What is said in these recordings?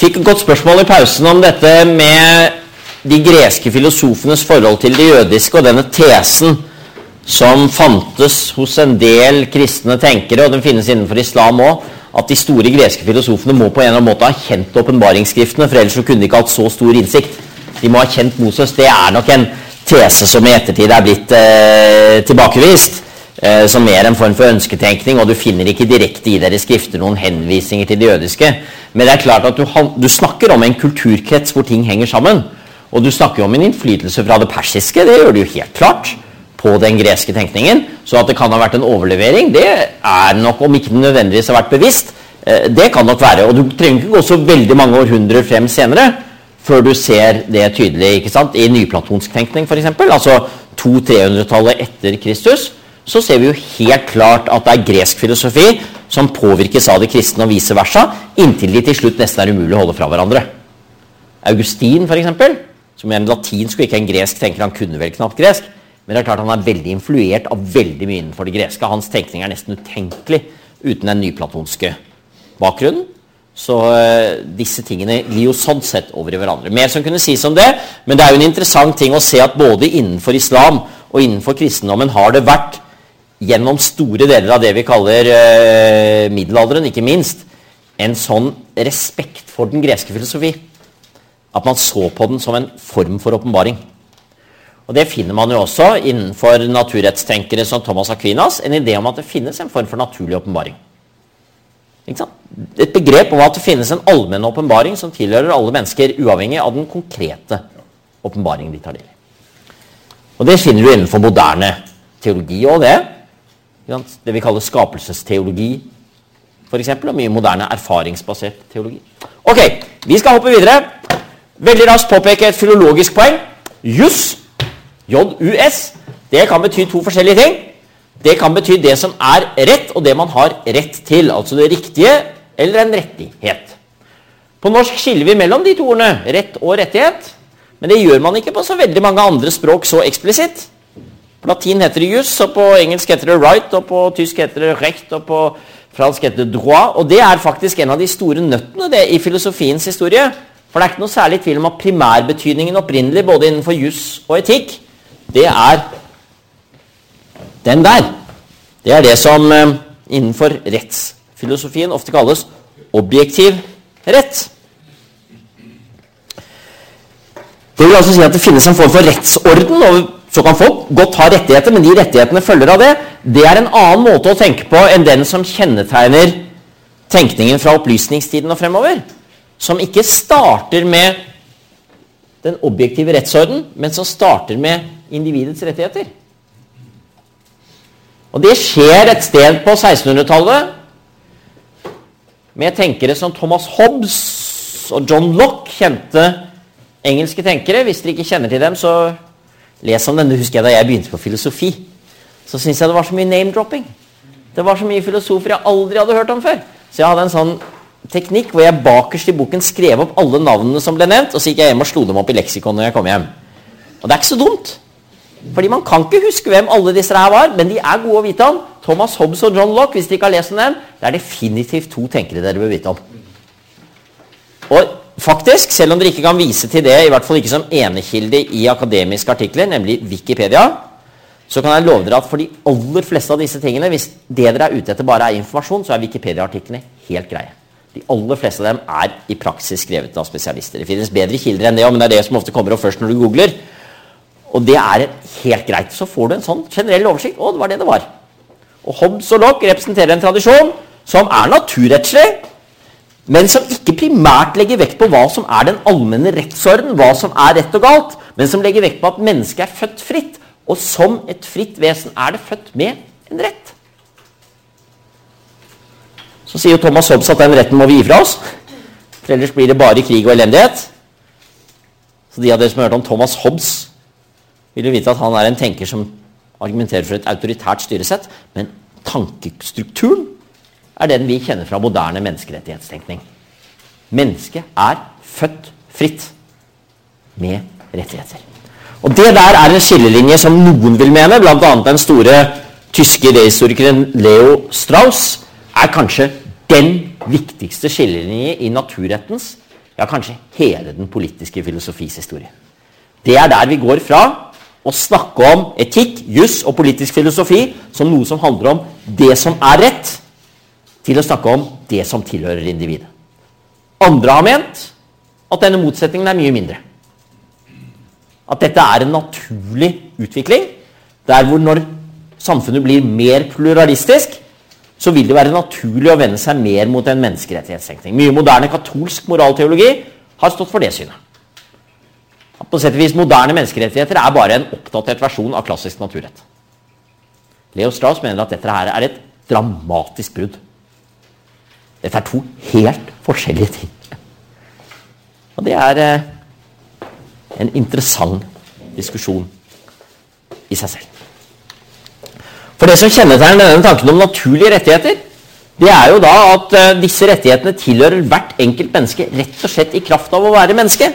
Fikk et godt spørsmål i pausen om dette med de greske filosofenes forhold til det jødiske og denne tesen som fantes hos en del kristne tenkere, og den finnes innenfor islam òg, at de store greske filosofene må på en eller annen måte ha kjent åpenbaringsskriftene, for ellers kunne de ikke hatt så stor innsikt. De må ha kjent Moses. Det er nok en tese som i ettertid er blitt eh, tilbakevist som mer en form for ønsketenkning, og du finner ikke direkte i deres skrifter noen henvisninger til det jødiske. Men det er klart at du, du snakker om en kulturkrets hvor ting henger sammen. Og du snakker om en innflytelse fra det persiske, det gjør du jo helt klart, på den greske tenkningen. Så at det kan ha vært en overlevering, det er nok, om ikke nødvendigvis har vært bevisst, eh, det kan nok være. Og du trenger ikke gå så veldig mange århundrer frem senere før du ser det tydelig ikke sant? i nyplatonsk tenkning, f.eks. Altså 200-300-tallet etter Kristus så ser vi jo helt klart at det er gresk filosofi som påvirkes av det kristne, og vice versa, inntil de til slutt nesten er umulig å holde fra hverandre. Augustin, f.eks., som er en latinsk og ikke en gresk tenker, han kunne vel knapt gresk, men det er klart han er veldig influert av veldig mye innenfor det greske. Hans tenkning er nesten utenkelig uten den nyplatonske bakgrunnen. Så uh, disse tingene glir jo sånn sett over i hverandre. Mer som kunne sies om det, men det er jo en interessant ting å se at både innenfor islam og innenfor kristendommen har det vært gjennom store deler av det vi kaller eh, middelalderen, ikke minst, en sånn respekt for den greske filosofi. At man så på den som en form for åpenbaring. Og Det finner man jo også innenfor naturrettstenkere som Thomas Aquinas. En idé om at det finnes en form for naturlig åpenbaring. Et begrep om at det finnes en allmenn åpenbaring som tilhører alle mennesker, uavhengig av den konkrete åpenbaringen de tar del i. Og Det finner du innenfor moderne teologi og det. Det vi kaller skapelsesteologi, f.eks. Og mye moderne erfaringsbasert teologi. Ok, vi skal hoppe videre. Veldig raskt påpeke et filologisk poeng. Juss, JUS, det kan bety to forskjellige ting. Det kan bety det som er rett, og det man har rett til. Altså det riktige eller en rettighet. På norsk skiller vi mellom de to ordene, rett og rettighet. Men det gjør man ikke på så veldig mange andre språk så eksplisitt. På latin heter det jus, og på engelsk heter det right, og på tysk heter det recht, og på fransk heter det droit. Og det er faktisk en av de store nøttene det i filosofiens historie. For det er ikke noe særlig tvil om at primærbetydningen opprinnelig, både innenfor jus og etikk, det er den der. Det er det som eh, innenfor rettsfilosofien ofte kalles objektiv rett. Det vil altså si at det finnes en form for rettsorden og så kan folk godt ha rettigheter, men de rettighetene følger av det. Det er en annen måte å tenke på enn den som kjennetegner tenkningen fra opplysningstiden og fremover. Som ikke starter med den objektive rettsorden, men som starter med individets rettigheter. Og det skjer et sted på 1600-tallet med tenkere som Thomas Hobbes og John Locke, kjente engelske tenkere. Hvis dere ikke kjenner til dem, så Les om denne husker jeg da jeg begynte på filosofi. Så syntes jeg det var så mye name-dropping. Det var så mye filosofer jeg aldri hadde hørt om før. Så jeg hadde en sånn teknikk hvor jeg bakerst i boken skrev opp alle navnene som ble nevnt, og så gikk jeg hjem og slo dem opp i leksikon når jeg kom hjem. Og det er ikke så dumt. Fordi man kan ikke huske hvem alle disse her var, men de er gode å vite om. Thomas Hobbes og John Locke, hvis dere ikke har lest om dem, det er definitivt to tenkere dere bør vite om. Og faktisk, selv om dere ikke kan vise til det, i hvert fall ikke som enekilde i akademiske artikler, nemlig Wikipedia, så kan jeg love dere at for de aller fleste av disse tingene, hvis det dere er ute etter bare er informasjon, så er Wikipedia-artiklene helt greie. De aller fleste av dem er i praksis skrevet av spesialister. Det finnes bedre kilder enn det, men det er det som ofte kommer opp først når du googler. Og det er helt greit. Så får du en sånn generell oversikt. Å, det var det det var. Og Hobbes og Lock representerer en tradisjon som er naturrettslig, men som ikke primært legger vekt på hva som er den allmenne rettsorden, hva som er rett og galt, men som legger vekt på at mennesket er født fritt. Og som et fritt vesen er det født med en rett. Så sier jo Thomas Hobbes at den retten må vi gi fra oss. For ellers blir det bare krig og elendighet. Så de av dere som har hørt om Thomas Hobbes, vil jo vite at han er en tenker som argumenterer for et autoritært styresett. Men tankestrukturen er den vi kjenner fra moderne menneskerettighetstenkning. Mennesket er født fritt med rettigheter. Og Det der er en skillelinje som noen vil mene, bl.a. den store tyske idehistorikeren Leo Strauss, er kanskje den viktigste skillelinje i naturrettens, ja, kanskje hele den politiske filosofis historie. Det er der vi går fra å snakke om etikk, juss og politisk filosofi som noe som handler om det som er rett, til å snakke om det som tilhører individet. Andre har ment at denne motsetningen er mye mindre. At dette er en naturlig utvikling, der hvor når samfunnet blir mer pluralistisk, så vil det være naturlig å vende seg mer mot en menneskerettighetstenkning. Mye moderne katolsk moralteologi har stått for det synet. På sett og vis Moderne menneskerettigheter er bare en oppdatert versjon av klassisk naturrett. Leo Strauss mener at dette her er et dramatisk brudd. Dette er to helt forskjellige ting. Og det er eh, en interessant diskusjon i seg selv. For det som kjennetegner denne tanken om naturlige rettigheter, det er jo da at uh, disse rettighetene tilhører hvert enkelt menneske rett og slett i kraft av å være menneske.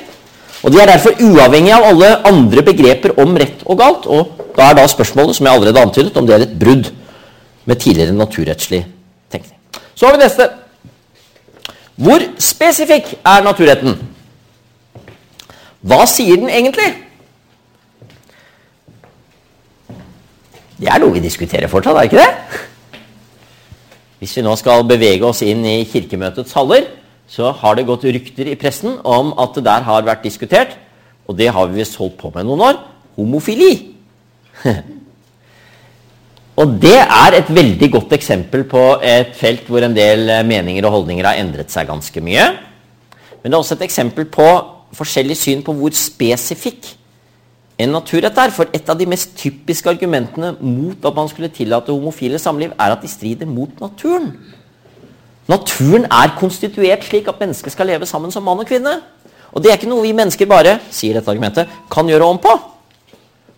Og De er derfor uavhengig av alle andre begreper om rett og galt. Og da er da spørsmålet, som jeg allerede antydet, om det er et brudd med tidligere naturrettslig tenkning. Så har vi neste. Hvor spesifikk er naturretten? Hva sier den egentlig? Det er noe vi diskuterer fortsatt, er det ikke det? Hvis vi nå skal bevege oss inn i Kirkemøtets haller, så har det gått rykter i pressen om at det der har vært diskutert, og det har vi visst holdt på med noen år, homofili. og det er et veldig godt eksempel på et felt hvor en del meninger og holdninger har endret seg ganske mye. Men det er også et eksempel på forskjellig syn på hvor spesifikk en naturrett er. For et av de mest typiske argumentene mot at man skulle tillate homofile samliv, er at de strider mot naturen. Naturen er konstituert slik at mennesker skal leve sammen som mann og kvinne. Og det er ikke noe vi mennesker bare sier dette argumentet, kan gjøre om på.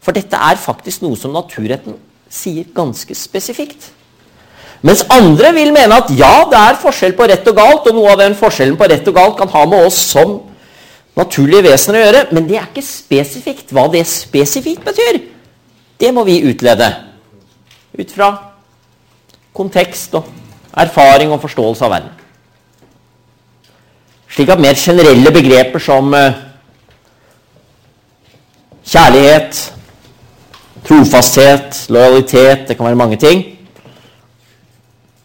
For dette er faktisk noe som naturretten sier ganske spesifikt. Mens andre vil mene at ja, det er forskjell på rett og galt, og noe av den forskjellen på rett og galt kan ha med oss som naturlige vesener å gjøre, men det er ikke spesifikt. Hva det spesifikt betyr, det må vi utlede. Ut fra kontekst og erfaring og forståelse av verden. Slik at mer generelle begreper som uh, kjærlighet, trofasthet, lojalitet Det kan være mange ting.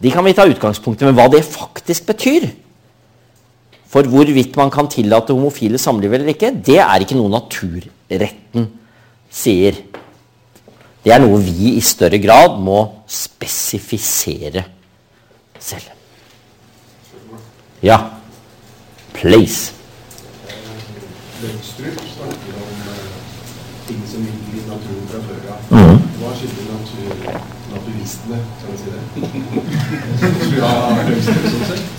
De kan vi ta utgangspunkt i, men hva det faktisk betyr, for hvorvidt man kan tillate homofile samliv eller ikke, det er ikke noe naturretten sier. Det er noe vi i større grad må spesifisere selv. Ja. Please. Lønstrup snakker om ting som ligger i naturen natur, naturistene, vi si det? Sånn?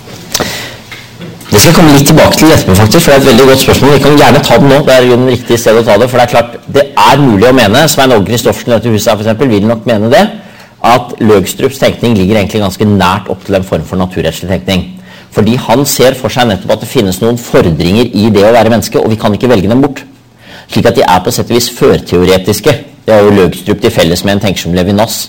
Det skal komme litt tilbake til etterpå, faktisk, for det er et veldig godt spørsmål. Vi kan gjerne ta det nå. Det er jo den riktige stedet å ta det. For det er klart, det er mulig å mene, Svein Åge Christoffersen i dette huset for eksempel, vil nok mene det, at Løgstrups tenkning ligger egentlig ganske nært opp til en form for naturrettslig tenkning. Fordi han ser for seg nettopp at det finnes noen fordringer i det å være menneske, og vi kan ikke velge dem bort. Slik at de er på sett og vis førteoretiske. Det har jo Løgstrup til felles med en tenker som Levinas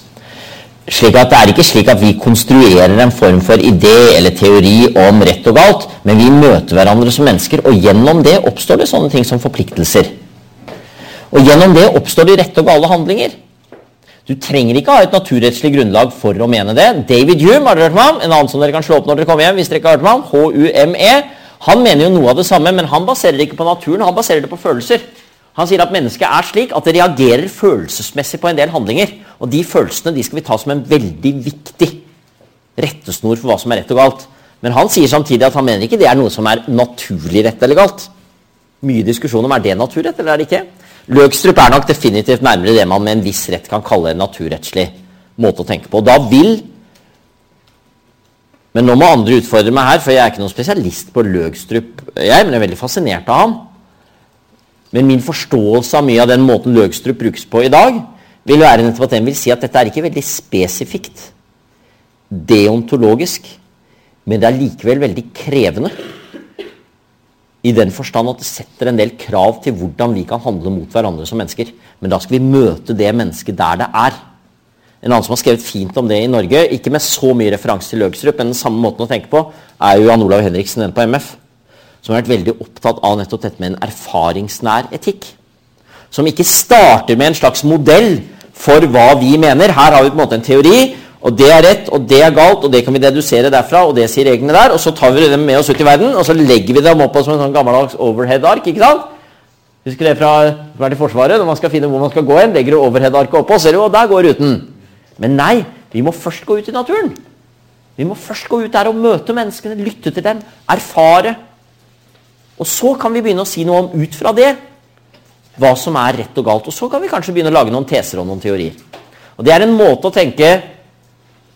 slik at Det er ikke slik at vi konstruerer en form for idé eller teori om rett og galt, men vi møter hverandre som mennesker, og gjennom det oppstår det sånne ting som forpliktelser. Og gjennom det oppstår de rette og gale handlinger. Du trenger ikke ha et naturrettslig grunnlag for å mene det. David Hume, har dere hørt om? En annen som dere kan slå opp når dere kommer hjem. hvis dere ikke har hørt om H-U-M-E. Han mener jo noe av det samme, men han baserer det ikke på naturen, han baserer det på følelser. Han sier at mennesket er slik at det reagerer følelsesmessig på en del handlinger. Og de følelsene de skal vi ta som en veldig viktig rettesnor for hva som er rett og galt. Men han sier samtidig at han mener ikke det er noe som er naturlig rett eller galt. Mye diskusjon om er det naturrett eller er det ikke. Løgstrup er nok definitivt nærmere det man med en viss rett kan kalle en naturrettslig måte å tenke på. Da vil Men nå må andre utfordre meg her, for jeg er ikke noen spesialist på Løgstrup. Jeg, men jeg er veldig fascinert av ham. Men min forståelse av mye av den måten Løgstrup brukes på i dag, vil være nettopp at den vil si at dette er ikke veldig spesifikt deontologisk, men det er likevel veldig krevende. I den forstand at det setter en del krav til hvordan vi kan handle mot hverandre som mennesker. Men da skal vi møte det mennesket der det er. En annen som har skrevet fint om det i Norge, ikke med så mye referanse til Løgstrup, men den samme måten å tenke på, er jo Jan Olav Henriksen, den på MF som har vært veldig opptatt av nettopp dette med en erfaringsnær etikk. Som ikke starter med en slags modell for hva vi mener. Her har vi på en måte en teori, og det er rett, og det er galt, og det kan vi dedusere derfra, og det sier reglene der. Og så tar vi dem med oss ut i verden, og så legger vi dem opp som en sånn gammeldags overhead-ark. ikke sant? Husker det fra vært i Forsvaret, når man skal finne hvor man skal gå hen. Legger du overhead-arket oppå, ser du, og der går ruten. Men nei, vi må først gå ut i naturen. Vi må først gå ut der og møte menneskene, lytte til dem, erfare. Og så kan vi begynne å si noe om ut fra det hva som er rett og galt. Og så kan vi kanskje begynne å lage noen teser og noen teorier. Og Det er en måte å tenke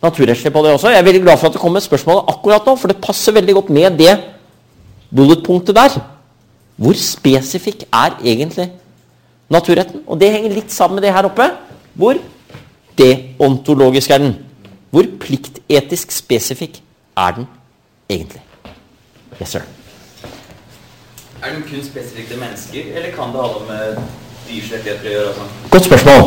naturrettslig på det også. Jeg er veldig glad for at det kommer spørsmål akkurat nå, for det passer veldig godt med det bulletpunktet der. Hvor spesifikk er egentlig naturretten? Og det henger litt sammen med det her oppe. Hvor deontologisk er den? Hvor pliktetisk spesifikk er den egentlig? Yes, sir. Er den kun spesifikt til mennesker, eller kan det ha noe med dyrs rettigheter å gjøre? Altså? Godt spørsmål.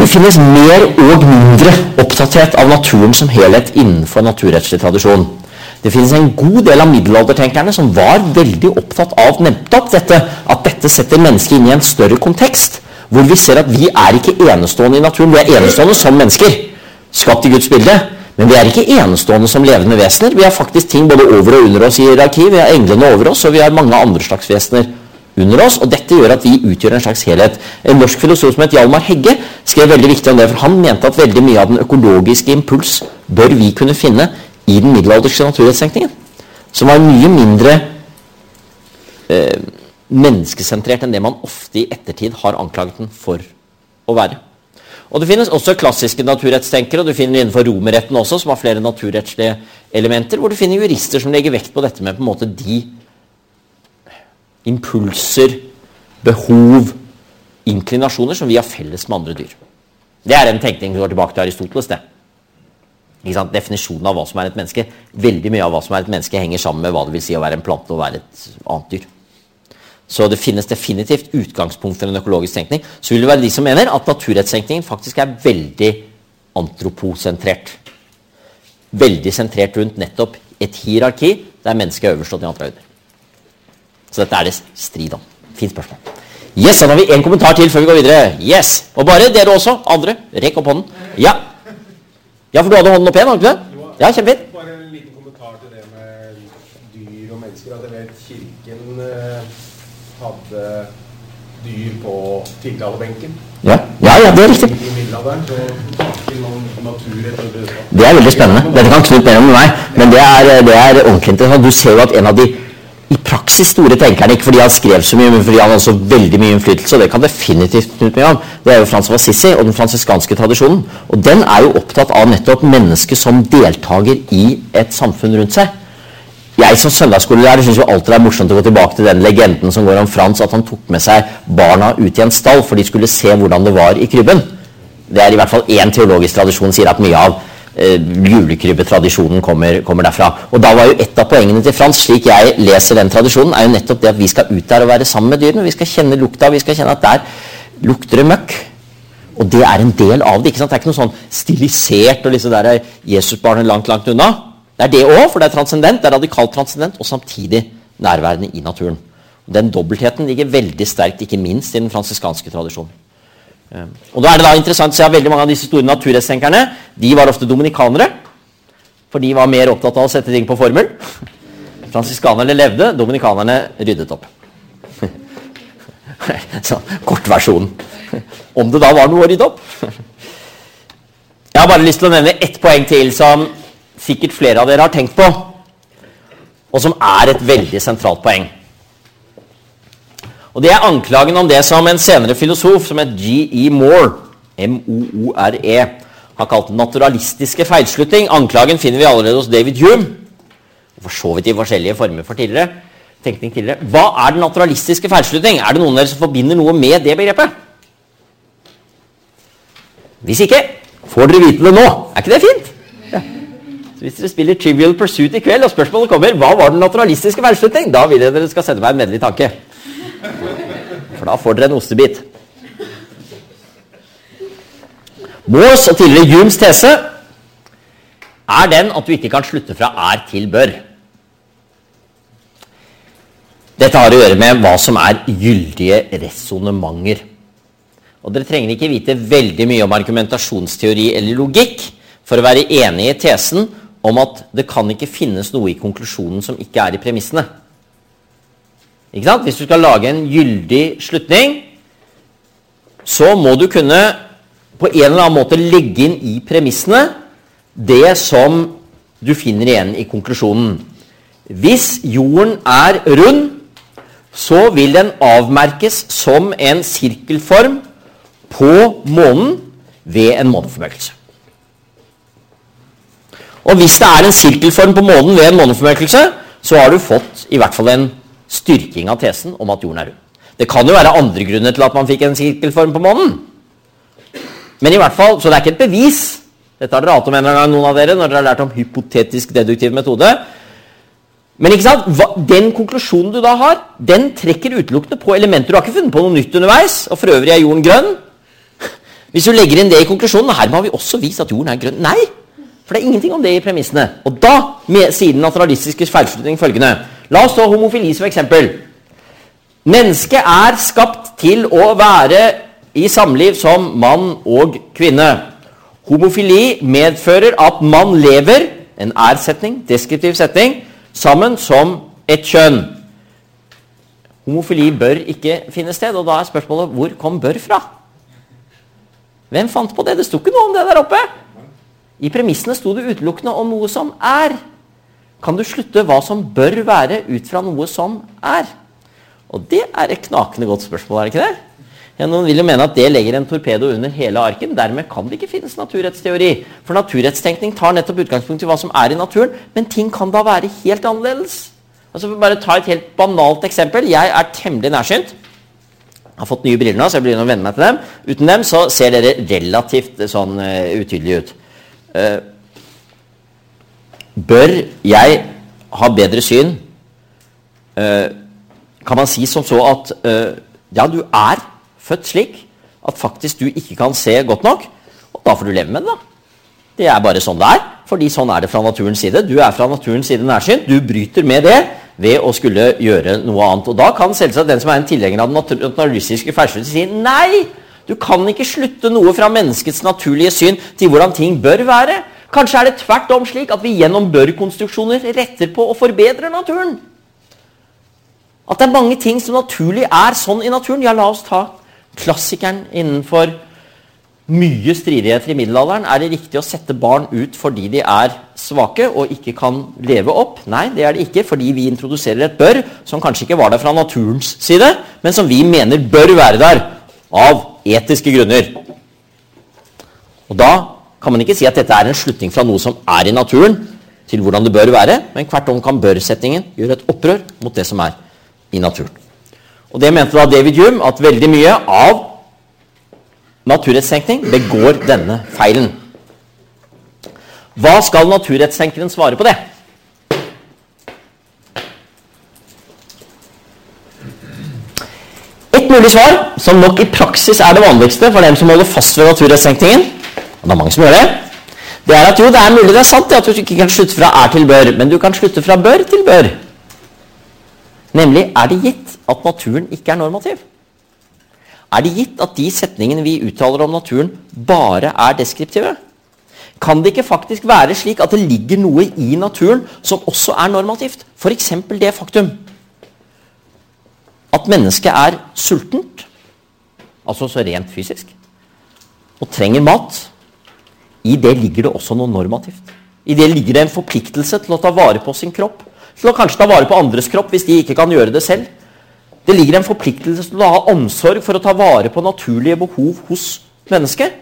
Det finnes mer og mindre opptatthet av naturen som helhet innenfor naturrettslig tradisjon. Det finnes en god del av middelaldertenkerne som var veldig opptatt av nettopp dette, at dette setter mennesket inn i en større kontekst, hvor vi ser at vi er ikke enestående i naturen. Vi er enestående som mennesker skapt i Guds bilde. Men vi er ikke enestående som levende vesener. Vi har faktisk ting både over og under oss i hierarki. Vi har englene over oss, og vi har mange andre slags vesener under oss. Og dette gjør at vi utgjør en slags helhet. En norsk filosof som het Hjalmar Hegge skrev veldig viktig om det, for han mente at veldig mye av den økologiske impuls bør vi kunne finne i den middelalderske naturrettstenkningen. Som var mye mindre eh, menneskesentrert enn det man ofte i ettertid har anklaget den for å være. Og Det finnes også klassiske naturrettstenkere, og du finner innenfor romerretten også, som har flere naturrettslige elementer, hvor du finner jurister som legger vekt på dette med på en måte de impulser, behov, inklinasjoner som vi har felles med andre dyr. Det er en tenkning som går tilbake til Aristoteles. det. Definisjonen av hva som er et menneske. Veldig mye av hva som er et menneske, henger sammen med hva det vil si å være en plante og være et annet dyr. Så det finnes definitivt utgangspunkt for en økologisk tenkning. Så vil det være de som mener at naturrettstenkningen faktisk er veldig antroposentrert. Veldig sentrert rundt nettopp et hierarki der mennesket er øverst og de andre er. Så dette er det strid om. Fint spørsmål. Yes, Da har vi en kommentar til før vi går videre. Yes, Og bare dere også. Andre. Rekk opp hånden. Ja. Ja, for du hadde hånden opp igjen, hadde du ikke det? Ja, kjempefint. Bare en liten kommentar til det med dyr og mennesker. At jeg vet Kirken eh, hadde dyr på tiltalebenken. Ja, ja, ja det er riktig. Det. Er veldig spennende. Dette kan Knut mer om enn meg, men det er, det er ordentlig interessant. Du ser jo at en av de i praksis store tenkerne, ikke fordi han skrev så mye, men fordi han hadde så veldig mye innflytelse, og det kan definitivt Knut mye om, det er jo Frans av Assisi og den fransiskanske tradisjonen. Og den er jo opptatt av nettopp mennesket som deltaker i et samfunn rundt seg. Jeg som søndagsskolelærer syns alltid det er morsomt å gå tilbake til den legenden som går om Frans, at han tok med seg barna ut i en stall for de skulle se hvordan det var i krybben. Det er i hvert fall én teologisk tradisjon sier at mye av eh, julekrybbetradisjonen kommer, kommer derfra. Og da var jo et av poengene til Frans, slik jeg leser den tradisjonen, er jo nettopp det at vi skal ut der og være sammen med dyrene. Vi skal kjenne lukta, vi skal kjenne at der lukter det møkk. Og det er en del av det. ikke sant? Det er ikke noe sånn stilisert og liksom der er Jesusbarnet langt, langt unna. Det er det òg, for det er transcendent, det er radikalt transcendent, og samtidig nærværende i naturen. Den dobbeltheten ligger veldig sterkt, ikke minst i den fransiskanske tradisjonen. Um, og da er det da interessant å se at Veldig mange av disse store naturrettstenkerne de var ofte dominikanere. For de var mer opptatt av å sette ting på formel. Fransiskanerne levde, dominikanerne ryddet opp. Så kortversjonen. Om det da var noe å rydde opp. Jeg har bare lyst til å nevne ett poeng til som sikkert flere av dere har tenkt på, og som er et veldig sentralt poeng. Og Det er anklagen om det som en senere filosof som het G.E. Moore, M-O-O-R-E, har kalt naturalistiske feilslutning. Anklagen finner vi allerede hos David Hume. For så vidt i forskjellige former for tidligere. tenkning tidligere. Hva er den naturalistiske feilslutning? Er det noen av dere som forbinder noe med det begrepet? Hvis ikke, får dere vite det nå. Er ikke det fint? Ja. Så Hvis dere spiller Trivial Pursuit i kveld, og spørsmålet kommer hva var den naturalistiske feilslutning, da vil jeg dere skal sende meg en vennlig tanke. For da får dere en ostebit. Moores og tidligere Humes tese er den at du ikke kan slutte fra er til bør. Dette har å gjøre med hva som er gyldige resonnementer. Og Dere trenger ikke vite veldig mye om argumentasjonsteori eller logikk for å være enig i tesen om at det kan ikke finnes noe i konklusjonen som ikke er i premissene. Ikke sant? Hvis du skal lage en gyldig slutning, så må du kunne på en eller annen måte legge inn i premissene det som du finner igjen i konklusjonen. Hvis jorden er rund, så vil den avmerkes som en sirkelform på månen ved en måneformørkelse. Og hvis det er en sirkelform på månen ved en måneformørkelse, så har du fått i hvert fall en styrking av tesen om at jorden er rund. Det kan jo være andre grunner til at man fikk en sirkelform på månen. Men i hvert fall, Så det er ikke et bevis. Dette har dere hatt om en gang, noen av dere, når dere har lært om hypotetisk deduktiv metode. Men ikke sant? den konklusjonen du da har, den trekker utelukkende på elementer. Du har ikke funnet på noe nytt underveis. Og for øvrig er jorden grønn. Hvis du legger inn det i konklusjonen Her har vi også vist at jorden er grønn. Nei! For det er ingenting om det i premissene. Og da sier den naturalistiske feilslutning følgende La oss ta homofili som eksempel. Mennesket er skapt til å være i samliv som mann og kvinne. Homofili medfører at man lever, en er-setning, deskriptiv setning, sammen som et kjønn. Homofili bør ikke finne sted, og da er spørsmålet hvor kom bør fra? Hvem fant på det? Det sto ikke noe om det der oppe. I premissene sto det utelukkende om noe som er. Kan du slutte hva som bør være, ut fra noe som er? Og det er et knakende godt spørsmål, er det ikke det? Noen vil jo mene at det legger en torpedo under hele arken. Dermed kan det ikke finnes naturrettsteori. For naturrettstenkning tar nettopp utgangspunkt i hva som er i naturen, men ting kan da være helt annerledes. Altså, for bare ta et helt banalt eksempel. Jeg er temmelig nærsynt Jeg har fått nye briller nå, så jeg begynner å venne meg til dem. Uten dem så ser dere relativt sånn uh, utydelige ut. Uh, bør jeg ha bedre syn? Uh, kan man si som så at ja, du er født slik at faktisk du ikke kan se godt nok, og da får du leve med det, da. Det er bare sånn det er, fordi sånn er det fra naturens side. Du er fra naturens side nærsynt, du bryter med det ved å skulle gjøre noe annet. Og Da kan selvsagt den som er en tilhenger av den naturalistiske ferdselen, si nei, du kan ikke slutte noe fra menneskets naturlige syn til hvordan ting bør være. Kanskje er det tvert om slik at vi gjennom bør-konstruksjoner retter på å forbedre naturen. At det er mange ting som naturlig er sånn i naturen. Ja, la oss ta klassikeren innenfor mye stridigheter i middelalderen. Er det riktig å sette barn ut fordi de er svake og ikke kan leve opp? Nei, det er det ikke, fordi vi introduserer et bør som kanskje ikke var der fra naturens side, men som vi mener bør være der av etiske grunner. Og Da kan man ikke si at dette er en slutning fra noe som er i naturen, til hvordan det bør være, men hvert om kan bør-setningen gjøre et opprør mot det som er i naturen. Og Det mente da David Hume at veldig mye av naturrettstenkning begår denne feilen. Hva skal naturrettstenkeren svare på det? Mulig svar, som nok i praksis er det vanligste for dem som holder fast ved naturrettstenkningen, og det er mange som gjør det, det er at jo, det er mulig det er sant at du ikke kan slutte fra er til bør, men du kan slutte fra bør til bør. Nemlig er det gitt at naturen ikke er normativ. Er det gitt at de setningene vi uttaler om naturen, bare er deskriptive? Kan det ikke faktisk være slik at det ligger noe i naturen som også er normativt? F.eks. det faktum at mennesket er sultent, altså så rent fysisk, og trenger mat. I det ligger det også noe normativt. I det ligger det en forpliktelse til å ta vare på sin kropp. Til å kanskje ta vare på andres kropp hvis de ikke kan gjøre det selv. Det ligger en forpliktelse til å ha omsorg for å ta vare på naturlige behov hos mennesket.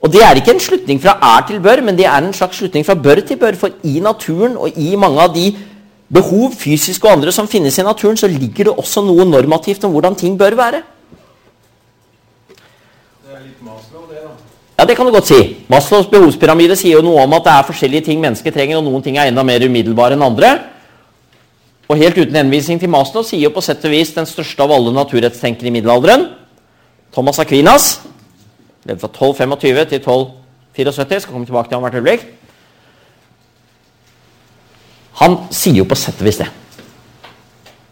Og Det er ikke en slutning fra er til bør, men det er en slags slutning fra bør til bør. For i naturen og i mange av de behov, fysiske og andre, som finnes i naturen, så ligger det også noe normativt om hvordan ting bør være. Det er litt Maslow, det, da. Ja, det kan du godt si. Maslows behovspyramide sier jo noe om at det er forskjellige ting mennesker trenger, og noen ting er enda mer umiddelbare enn andre. Og helt uten henvisning til Maslow sier jo på sett og vis den største av alle naturrettstenkere i middelalderen, Thomas Aquinas, levde fra 1225 til 1274, skal komme tilbake til ham hvert øyeblikk, han sier jo på sett og vis det.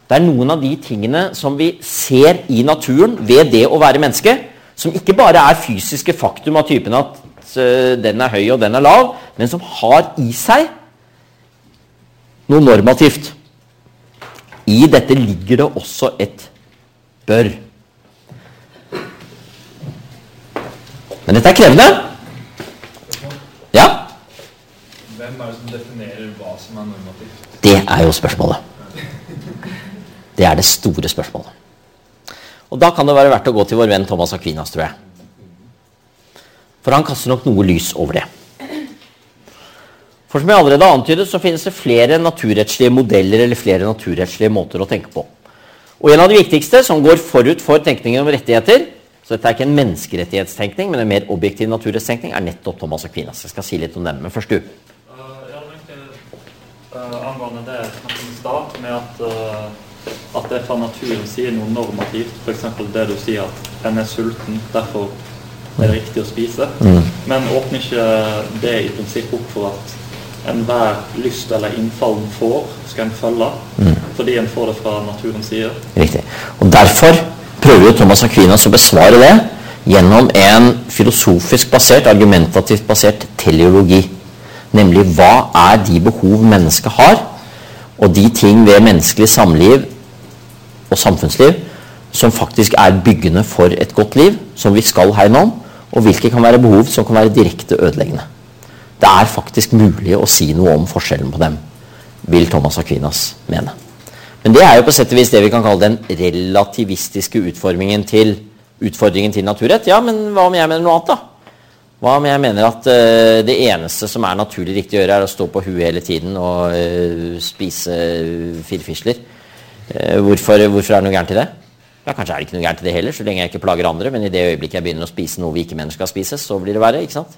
Det er noen av de tingene som vi ser i naturen ved det å være menneske, som ikke bare er fysiske faktum av typen at uh, den er høy og den er lav, men som har i seg noe normativt. I dette ligger det også et bør. Men dette er krevende. Ja? Hvem er det som definerer hva som er normativt? Det er jo spørsmålet. Det er det store spørsmålet. Og Da kan det være verdt å gå til vår venn Thomas Aquinas, tror jeg. For han kaster nok noe lys over det. For som jeg allerede har antydet, så finnes det flere naturrettslige modeller eller flere naturrettslige måter å tenke på. Og en av de viktigste, som går forut for tenkningen om rettigheter, så dette er ikke en menneskerettighetstenkning, men en mer objektiv naturrettstenkning, er nettopp Thomas Aquinas. Jeg skal si litt om den, men først du. Uh, ja, egentlig, uh, angående det jeg snakket om i stad, med at, uh, at det fra naturen sier noe normativt, f.eks. det du sier at en er sulten, derfor er det riktig å spise. Mm. Men åpner ikke det i prinsipp opp for at enhver lyst eller innfall en får, skal en følge? Mm. Fordi en får det fra naturens side? Riktig. Og derfor prøver jo Thomas Aquinas å besvare det gjennom en filosofisk basert, argumentativt basert teleologi. Nemlig hva er de behov mennesket har, og de ting ved menneskelig samliv og samfunnsliv som faktisk er byggende for et godt liv, som vi skal hegne om, og hvilke kan være behov som kan være direkte ødeleggende. Det er faktisk mulig å si noe om forskjellen på dem, vil Thomas Aquinas mene. Men det er jo på sett og vis det vi kan kalle den relativistiske utformingen til, utfordringen til naturrett. Ja, men hva om jeg mener noe annet, da? Hva om jeg mener at uh, det eneste som er naturlig riktig å gjøre, er å stå på huet hele tiden og uh, spise firfisler? Uh, hvorfor, hvorfor, er det noe gærent i det? Ja, Kanskje er det ikke noe gærent i det heller, så lenge jeg ikke plager andre. Men i det øyeblikket jeg begynner å spise noe vi ikke mener skal spises, så blir det verre. ikke sant?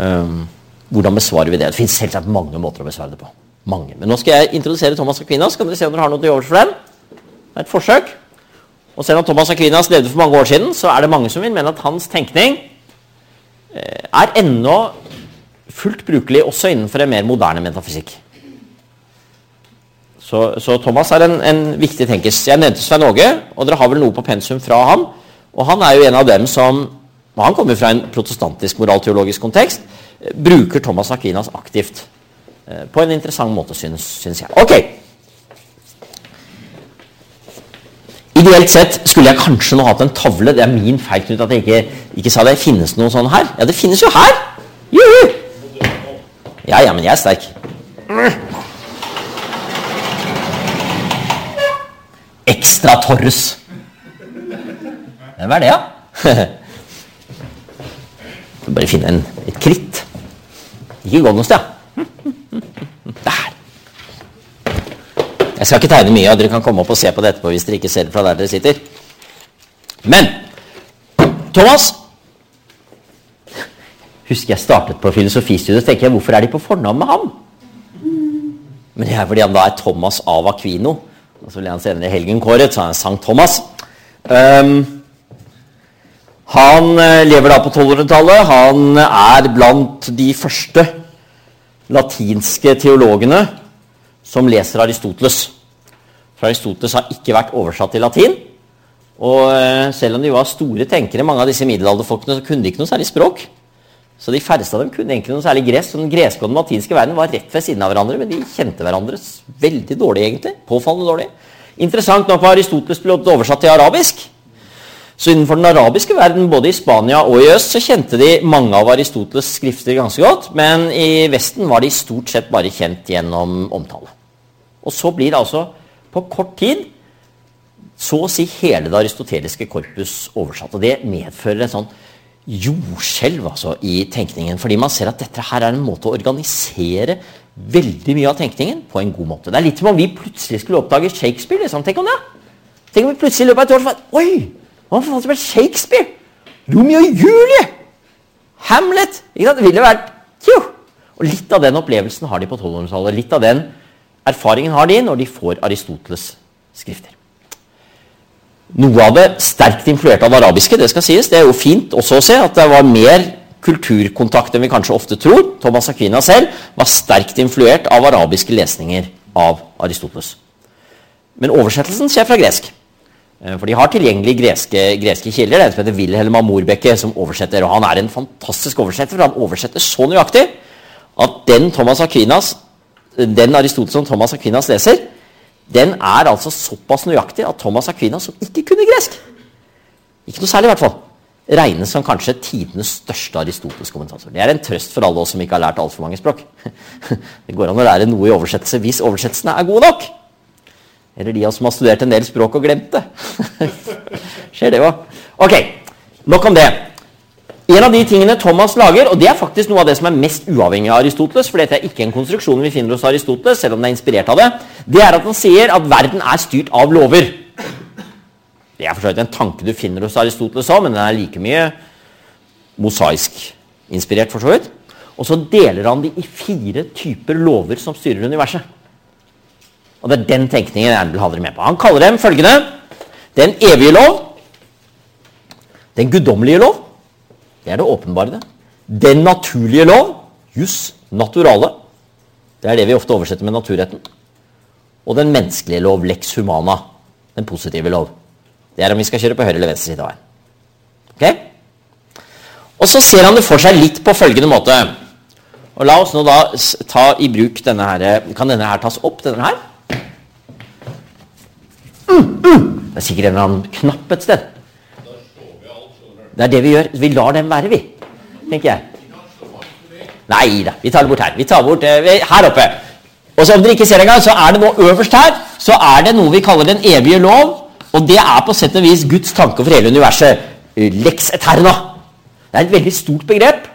Um, hvordan besvarer vi det? Det fins selvsagt mange måter å besvare det på. Mange. Men nå skal jeg introdusere Thomas Aquinas. Kan dere se om dere har noe til overs for dem? Det er et forsøk. Og selv om Thomas Aquinas levde for mange år siden, så er det mange som vil mene at hans tenkning eh, er ennå fullt brukelig også innenfor en mer moderne metafysikk. Så, så Thomas er en, en, viktig tenkes. Jeg nevnte Svein Åge, og dere har vel noe på pensum fra ham. Og han er jo en av dem som Han kommer fra en protestantisk moralteologisk kontekst. Bruker Thomas Aquinas aktivt. Eh, på en interessant måte, syns, syns jeg. Ok. Ideelt sett skulle jeg kanskje nå hatt en tavle. Det er min feil Knut, at jeg ikke, ikke, sa det. Finnes det noe sånn her? Ja, det finnes jo her! Juhu! Ja, ja, men jeg er sterk. Ekstra Torres. Hvem er det, da? Ja? Bare finne en, et kritt. Ikke gå noe sted. Der. Jeg skal ikke tegne mye, og dere kan komme opp og se på det etterpå hvis dere ikke ser det fra der dere sitter. Men Thomas Husker jeg startet på filosofistudiet, tenker jeg, hvorfor er de på fornavn med ham? Men det er fordi han da er Thomas av Aquino. Og så ble han senere helgen kåret, så han er Sankt Thomas. Um, han uh, lever da på 1200-tallet. Han er blant de første latinske teologene som leser Aristoteles. For Aristoteles har ikke vært oversatt til latin. Og uh, selv om de var store tenkere, mange av disse middelalderfolkene, så kunne de ikke noe særlig språk. Så de færreste av dem kunne egentlig noe særlig gresk. Så den greske og den latinske verden var rett ved siden av hverandre, men de kjente hverandre veldig dårlig, egentlig. Påfallende dårlig. Interessant nok var Aristoteles blitt oversatt til arabisk. Så innenfor den arabiske verden, både i Spania og i øst, så kjente de mange av Aristoteles' skrifter ganske godt, men i Vesten var de stort sett bare kjent gjennom omtale. Og så blir det altså på kort tid så å si hele det aristoteliske korpus oversatt. Og det medfører en sånn jordskjelv altså, i tenkningen. Fordi man ser at dette her er en måte å organisere veldig mye av tenkningen på en god måte. Det er litt som om vi plutselig skulle oppdage Shakespeare. Liksom. Tenk om det! Tenk om vi plutselig i løpet av et år så Oi! Hva for som Shakespeare? Romeo og Julie! Hamlet! Ikke sant? Det ville vært Tjo! Og litt av den opplevelsen har de på 1200-tallet. Litt av den erfaringen har de når de får Aristoteles' skrifter. Noe av det sterkt influert av det arabiske. Det skal sies. Det er jo fint også å se at det var mer kulturkontakt enn vi kanskje ofte tror. Thomas Aquina selv var sterkt influert av arabiske lesninger av Aristoteles. Men oversettelsen skjer fra gresk. Eh, For de har tilgjengelig greske, greske kilder. Det er en som heter Wilhelm Amorbekke som oversetter. og Han er en fantastisk oversetter, for han oversetter så nøyaktig at den Thomas Aquinas, den Aristoteles som Thomas Aquinas leser, den er altså såpass nøyaktig at Thomas Aquinas, som ikke kunne gresk Ikke noe særlig, i hvert fall. Regnes som kanskje tidenes største Aristoteles-kommentator. Det er en trøst for alle oss som ikke har lært altfor mange språk. Det går an å lære noe i oversettelse hvis oversettelsene er gode nok. Eller de av oss som har studert en del språk og glemt det. Skjer det òg. Ok, nok om det. En av de tingene Thomas lager, og det er faktisk noe av det som er mest uavhengig av Aristoteles, for dette er ikke en konstruksjon vi finner hos Aristoteles, selv om det er inspirert av det, det er at han sier at verden er styrt av lover. Det er for så vidt en tanke du finner hos Aristoteles òg, men den er like mye mosaisk-inspirert, for så vidt. Og så deler han de i fire typer lover som styrer universet. Og det er den tenkningen jeg vil ha dere med på. Han kaller dem følgende den evige lov, den guddommelige lov, det er det åpenbare. det. Den naturlige lov, jus naturale, det er det vi ofte oversetter med naturretten. Og den menneskelige lov, lex humana, den positive lov. Det er om vi skal kjøre på høyre eller venstre side av veien. Ok? Og så ser han det for seg litt på følgende måte. Og La oss nå da ta i bruk denne her Kan denne her tas opp, denne her? Mm, mm. Det er sikkert en eller annen knapp et sted. Det er det vi gjør. Vi lar dem være, vi. Tenker jeg. Nei da, vi tar det bort her. Vi tar bort eh, her oppe. Og så om dere ikke ser det engang, så er det nå øverst her så er det noe vi kaller den evige lov. Og det er på sett og vis Guds tanke for hele universet. Lex eterna. Det er et veldig stort begrep.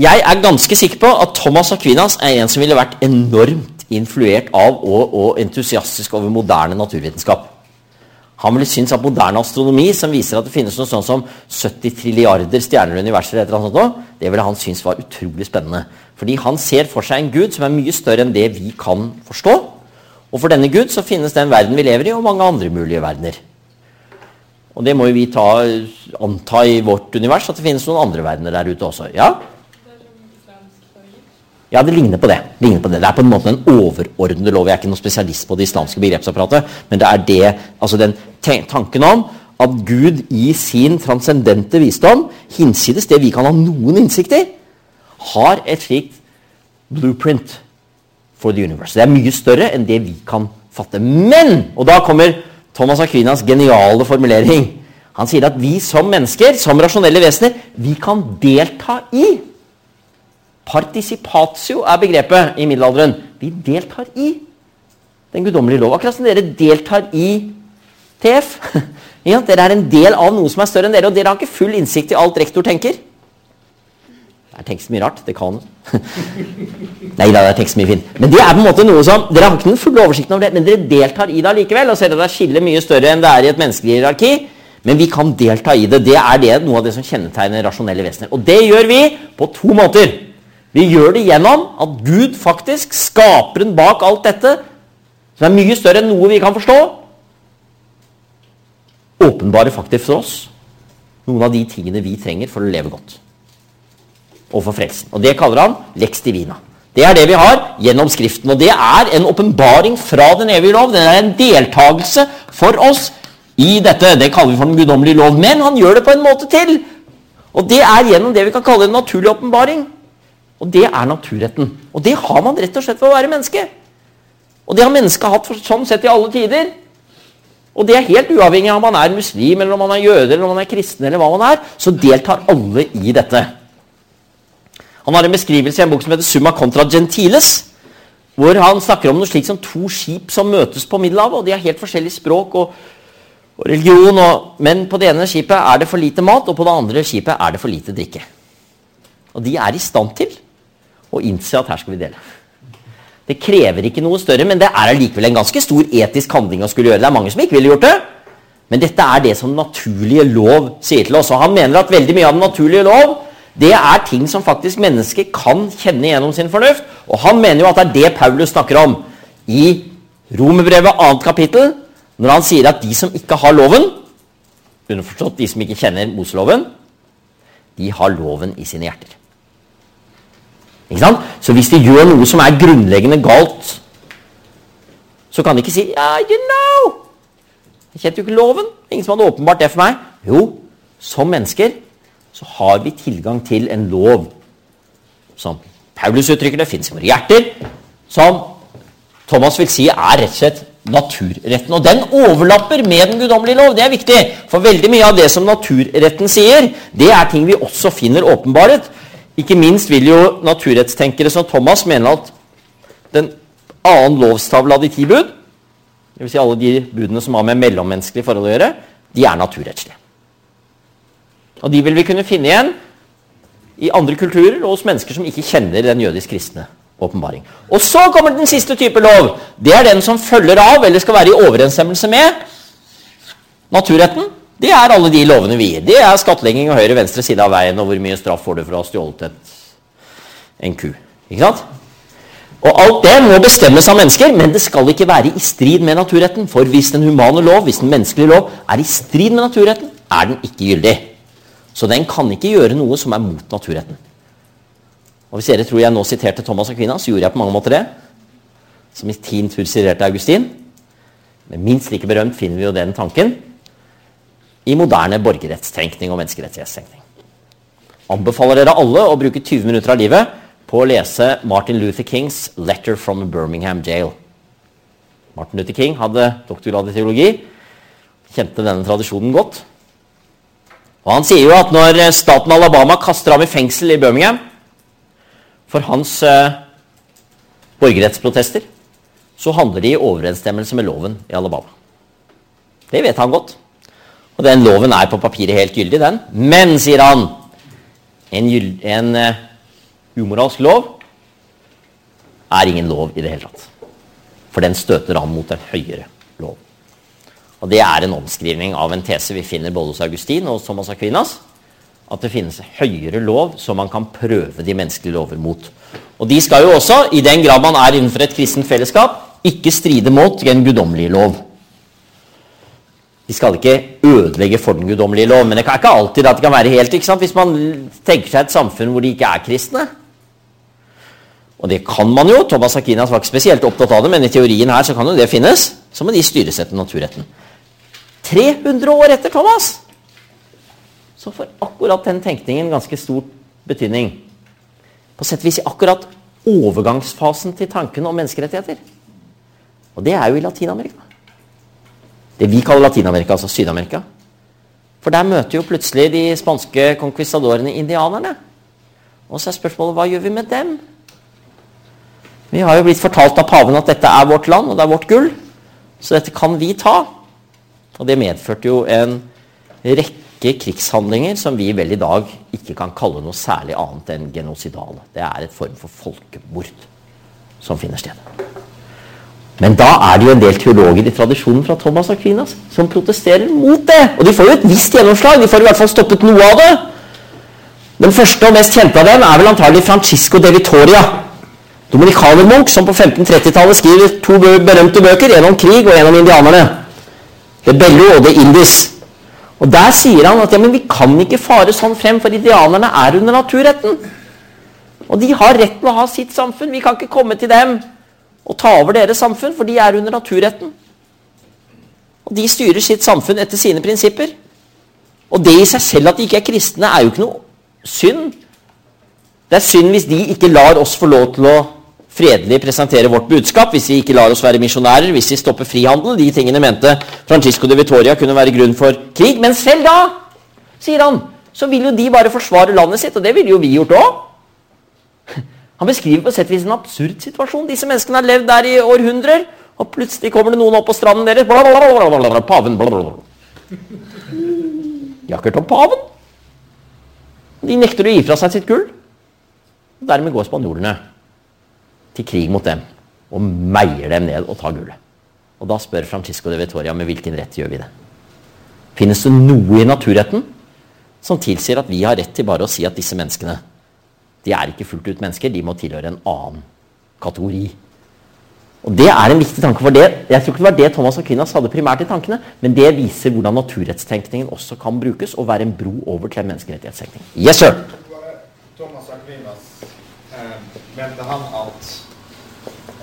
Jeg er ganske sikker på at Thomas Aquinas er en som ville vært enormt influert av og, og entusiastisk over moderne naturvitenskap. Han ville synes at moderne astronomi, som viser at det finnes noe sånn som 70 trilliarder stjerner i universet, eller eller annet det ville han synes var utrolig spennende. Fordi han ser for seg en gud som er mye større enn det vi kan forstå. Og for denne gud så finnes den verden vi lever i, og mange andre mulige verdener. Og det må jo vi ta, anta i vårt univers, at det finnes noen andre verdener der ute også. Ja? Ja, det ligner på det. ligner på Det Det er på en måte en overordnede lov. Jeg er ikke noen spesialist på det islamske begrepsapparatet, men det er det, altså den tanken om at Gud i sin transcendente visdom, hinsides det vi kan ha noen innsikt i, har et slikt blueprint for the universe. Det er mye større enn det vi kan fatte. Men! Og da kommer Thomas Aquinas geniale formulering. Han sier at vi som mennesker, som rasjonelle vesener, vi kan delta i Participatio er begrepet i middelalderen. Vi deltar i den guddommelige lov. Akkurat som dere deltar i TF. Ja, dere er en del av noe som er større enn dere, og dere har ikke full innsikt i alt rektor tenker. Det er tekst mye rart. Det kan Nei da, det så mye fint. Men det er på en måte noe som Dere har ikke den fulle oversikten over det, men dere deltar i det allikevel. Og ser at det er skillet mye større enn det er i et menneskelig hierarki. Men vi kan delta i det. Det er det, noe av det som kjennetegner rasjonelle vesener. Og det gjør vi på to måter. Vi gjør det gjennom at Gud faktisk, skaperen bak alt dette, som er mye større enn noe vi kan forstå, åpenbarer faktisk for oss noen av de tingene vi trenger for å leve godt. Og for frelsen. Og det kaller han lex divina. Det er det vi har gjennom Skriften. Og det er en åpenbaring fra den evige lov. Det er en deltakelse for oss i dette. Det kaller vi for den guddommelige lov. Men han gjør det på en måte til. Og det er gjennom det vi kan kalle en naturlig åpenbaring. Og det er naturretten. Og det har man rett og slett ved å være menneske. Og det har mennesket hatt for, sånn sett i alle tider. Og det er helt uavhengig av om man er muslim, eller om man er jøde, eller om man er kristen, eller hva man er, så deltar alle i dette. Han har en beskrivelse i en bok som heter Summa contra gentiles, hvor han snakker om noe slikt som to skip som møtes på Middelhavet, og de har helt forskjellig språk og, og religion, og, men på det ene skipet er det for lite mat, og på det andre skipet er det for lite drikke. Og de er i stand til å innse at her skal vi dele. Det krever ikke noe større, men det er allikevel en ganske stor etisk handling å skulle gjøre. Det er mange som ikke ville gjort det, men dette er det som naturlige lov sier til oss. Og han mener at veldig mye av den naturlige lov det er ting som faktisk mennesker kan kjenne gjennom sin fornuft. Og han mener jo at det er det Paulus snakker om i Romerbrevet 2. kapittel, når han sier at de som ikke har loven, underforstått de som ikke kjenner Moseloven, de har loven i sine hjerter. Så hvis de gjør noe som er grunnleggende galt så kan de ikke si I you know. Jeg kjente jo ikke loven. Ingen som hadde åpenbart det for meg. Jo, som mennesker så har vi tilgang til en lov som Paulus uttrykker det, fins i våre hjerter, som Thomas vil si er rett og slett naturretten. Og den overlapper med den guddommelige lov. Det er viktig. For veldig mye av det som naturretten sier, det er ting vi også finner åpenbaret. Ikke minst vil jo naturrettstenkere som Thomas mene at den annen lovstavle av de ti bud, dvs. Si alle de budene som har med mellommenneskelige forhold å gjøre, de er naturrettslige. Og de vil vi kunne finne igjen i andre kulturer og hos mennesker som ikke kjenner den jødisk-kristne åpenbaring. Og så kommer den siste type lov. Det er den som følger av, eller skal være i overensstemmelse med, naturretten. Det er alle de lovene vi gir. Det er skattlegging og høyre venstre side av veien, og hvor mye straff får du for å ha stjålet et, en ku. Ikke sant? Og Alt det må bestemmes av mennesker, men det skal ikke være i strid med naturretten. For hvis den humane lov, hvis den menneskelige lov, er i strid med naturretten, er den ikke gyldig. Så den kan ikke gjøre noe som er mot naturretten. Og Hvis dere tror jeg nå siterte Thomas Aquina, så gjorde jeg på mange måter det. Som i sin tur siterte Augustin. Men minst like berømt finner vi jo den tanken i moderne borgerrettstenkning og menneskerettighetstenkning. Anbefaler dere alle å bruke 20 minutter av livet på å lese Martin Luther Kings 'Letter from Birmingham Jail'. Martin Luther King hadde doktorgrad i teologi, kjente denne tradisjonen godt. Og Han sier jo at når staten Alabama kaster ham i fengsel i Birmingham for hans eh, borgerrettsprotester, så handler de i overensstemmelse med loven i Alabama. Det vet han godt. Og den loven er på papiret helt gyldig, den. Men, sier han, en, en uh, umoralsk lov er ingen lov i det hele tatt. For den støter an mot en høyere lov. Og Det er en omskrivning av en tese vi finner både hos Augustin og Thomas Aquinas. At det finnes høyere lov som man kan prøve de menneskelige lover mot. Og De skal jo også, i den grad man er innenfor et kristent fellesskap, ikke stride mot en guddommelig lov. De skal ikke ødelegge for den guddommelige lov, men det er ikke alltid at det kan være helt ikke sant? Hvis man tenker seg et samfunn hvor de ikke er kristne. Og det kan man jo. Thomas Akinas var ikke spesielt opptatt av det, men i teorien her så kan jo det finnes. Så må de styres etter naturretten. 300 år etter Thomas så får akkurat den tenkningen ganske stor betydning. På sett og vis i akkurat overgangsfasen til tanken om menneskerettigheter. Og det er jo i Latin-Amerika. Det vi kaller Latin-Amerika, altså Syd-Amerika. For der møter jo plutselig de spanske konkvistadorene indianerne. Og så er spørsmålet hva gjør vi med dem? Vi har jo blitt fortalt av paven at dette er vårt land, og det er vårt gull. Så dette kan vi ta. Og det medførte jo en rekke krigshandlinger som vi vel i dag ikke kan kalle noe særlig annet enn genocidale. Det er et form for folkemord som finner sted. Men da er det jo en del teologer i tradisjonen fra Thomas Aquinas som protesterer mot det. Og de får jo et visst gjennomslag. De får i hvert fall stoppet noe av det. Den første og mest kjente av dem er vel antagelig Francisco de Vitoria dominikanermunk som på 1530-tallet skriver to berømte bøker, en om krig og en om indianerne. Det Bello og det Indis. Og Der sier han at ja, men vi kan ikke fare sånn frem, for indianerne er under naturretten. Og de har rett til å ha sitt samfunn. Vi kan ikke komme til dem og ta over deres samfunn, for de er under naturretten. Og De styrer sitt samfunn etter sine prinsipper. Og det i seg selv at de ikke er kristne, er jo ikke noe synd. Det er synd hvis de ikke lar oss få lov til å fredelig presentere vårt budskap, hvis vi ikke lar oss være misjonærer, hvis vi stopper frihandel. De tingene mente Francisco de Vitoria kunne være grunn for krig. Men selv da, sier han, så vil jo de bare forsvare landet sitt, og det ville jo vi gjort òg. Han beskriver på sett og vis en absurd situasjon. Disse menneskene har levd der i århundrer, og plutselig kommer det noen opp på stranden deres blablabla, Paven bla De har ikke hørt om paven. De nekter å gi fra seg sitt gull. Og dermed går spanjolene til krig mot dem og meier dem ned og tar gullet. Og Da spør Francisco de Vitoria med hvilken rett gjør vi det. Finnes det noe i naturretten som tilsier at vi har rett til bare å si at disse menneskene de er ikke fullt ut mennesker, de må tilhøre en annen kategori. Og Det er en viktig tanke. for det, Jeg tror ikke det var det Thomas Aquinas hadde primært i tankene, men det viser hvordan naturrettstenkningen også kan brukes og være en bro over til en menneskerettighetstenkning. Yes, sir! Thomas Aquinas eh, mente han at